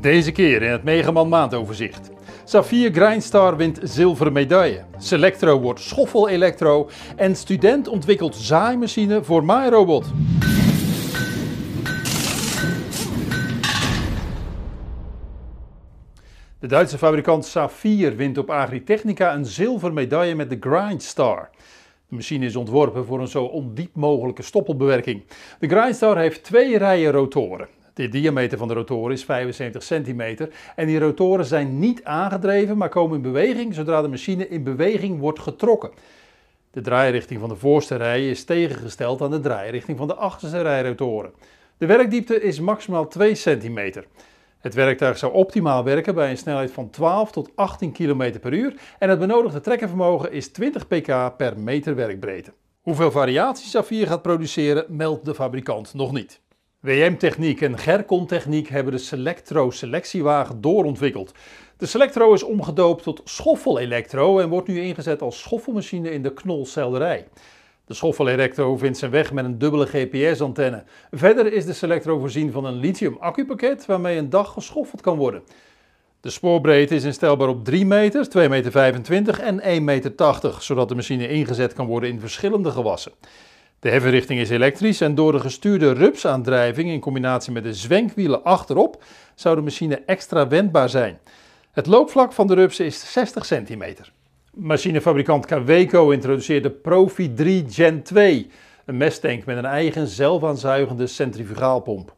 Deze keer in het Megaman maandoverzicht. Safir Grindstar wint zilveren medaille. Selectro wordt schoffel elektro en student ontwikkelt zaaimachine voor MyRobot. De Duitse fabrikant Safir wint op Agritechnica een zilveren medaille met de Grindstar. De machine is ontworpen voor een zo ondiep mogelijke stoppelbewerking. De Grindstar heeft twee rijen rotoren. De diameter van de rotoren is 75 centimeter en die rotoren zijn niet aangedreven, maar komen in beweging zodra de machine in beweging wordt getrokken. De draairichting van de voorste rij is tegengesteld aan de draairichting van de achterste rij rotoren. De werkdiepte is maximaal 2 centimeter. Het werktuig zou optimaal werken bij een snelheid van 12 tot 18 km per uur en het benodigde trekkervermogen is 20 pk per meter werkbreedte. Hoeveel variaties Safir gaat produceren meldt de fabrikant nog niet. WM Techniek en Gercon Techniek hebben de Selectro selectiewagen doorontwikkeld. De Selectro is omgedoopt tot Schoffel Electro en wordt nu ingezet als schoffelmachine in de knolselderij. De Schoffel Electro vindt zijn weg met een dubbele GPS-antenne. Verder is de Selectro voorzien van een lithium-accupakket waarmee een dag geschoffeld kan worden. De spoorbreedte is instelbaar op 3 meter, 2,25 meter en 1,80 meter, zodat de machine ingezet kan worden in verschillende gewassen. De heffenrichting is elektrisch en door de gestuurde rupsaandrijving in combinatie met de zwenkwielen achterop zou de machine extra wendbaar zijn. Het loopvlak van de rups is 60 centimeter. Machinefabrikant Kaweco introduceert de Profi 3 Gen 2, een mestank met een eigen zelfaanzuigende centrifugaalpomp.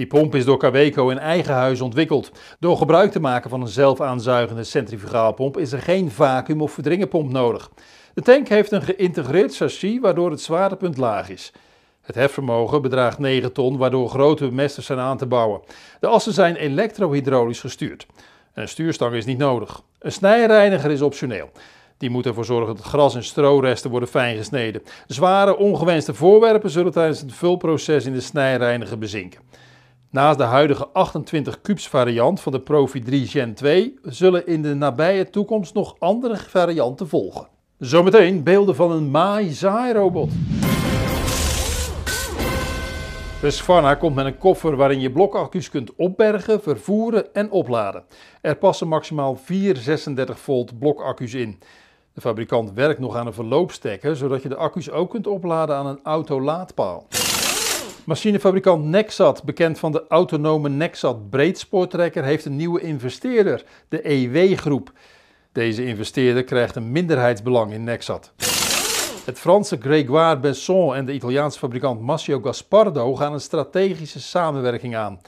Die pomp is door Kaweco in eigen huis ontwikkeld. Door gebruik te maken van een zelfaanzuigende centrifugaalpomp is er geen vacuüm of verdringerpomp nodig. De tank heeft een geïntegreerd chassis waardoor het zwaartepunt laag is. Het hefvermogen bedraagt 9 ton, waardoor grote bemesters zijn aan te bouwen. De assen zijn elektrohydraulisch gestuurd. Een stuurstang is niet nodig. Een snijreiniger is optioneel. Die moet ervoor zorgen dat gras en stroresten worden fijn gesneden. Zware, ongewenste voorwerpen zullen tijdens het vulproces in de snijreiniger bezinken. Naast de huidige 28 kubus variant van de Profi 3 Gen 2 zullen in de nabije toekomst nog andere varianten volgen. Zometeen beelden van een Maai-zaairobot. Husqvarna komt met een koffer waarin je blokaccu's kunt opbergen, vervoeren en opladen. Er passen maximaal 4 36 volt blokaccu's in. De fabrikant werkt nog aan een verloopstekker, zodat je de accu's ook kunt opladen aan een autolaadpaal. Machinefabrikant Nexat, bekend van de autonome Nexat breedspoortrekker, heeft een nieuwe investeerder, de EW-groep. Deze investeerder krijgt een minderheidsbelang in Nexat. Het Franse Grégoire Besson en de Italiaanse fabrikant Massio Gaspardo gaan een strategische samenwerking aan.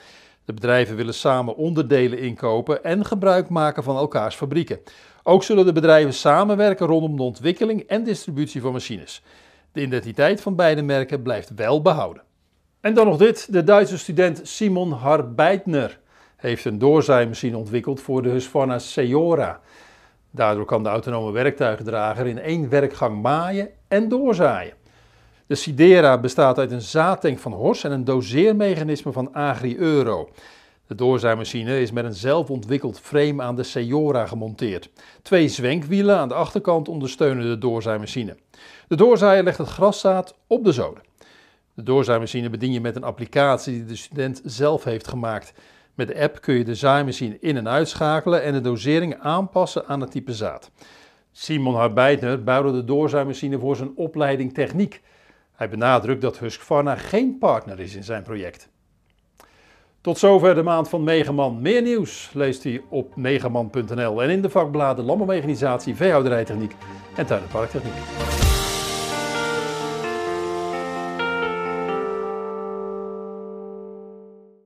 De bedrijven willen samen onderdelen inkopen en gebruik maken van elkaars fabrieken. Ook zullen de bedrijven samenwerken rondom de ontwikkeling en distributie van machines. De identiteit van beide merken blijft wel behouden. En dan nog dit. De Duitse student Simon Harbeitner heeft een doorzaaimachine ontwikkeld voor de Husqvarna Seora. Daardoor kan de autonome werktuigdrager in één werkgang maaien en doorzaaien. De Sidera bestaat uit een zaadtank van Hors en een doseermechanisme van Agri-Euro. De doorzaaimachine is met een zelfontwikkeld frame aan de Seora gemonteerd. Twee zwenkwielen aan de achterkant ondersteunen de doorzaaimachine. De doorzaaier legt het graszaad op de zoden. De doorzaaimachine bedien je met een applicatie die de student zelf heeft gemaakt. Met de app kun je de zaaimachine in- en uitschakelen en de dosering aanpassen aan het type zaad. Simon Harbeitner bouwde de doorzaaimachine voor zijn opleiding techniek. Hij benadrukt dat Husqvarna geen partner is in zijn project. Tot zover de maand van Megaman. Meer nieuws leest u op megaman.nl en in de vakbladen Landbouwmechanisatie, Veehouderijtechniek en Tuin- Parktechniek.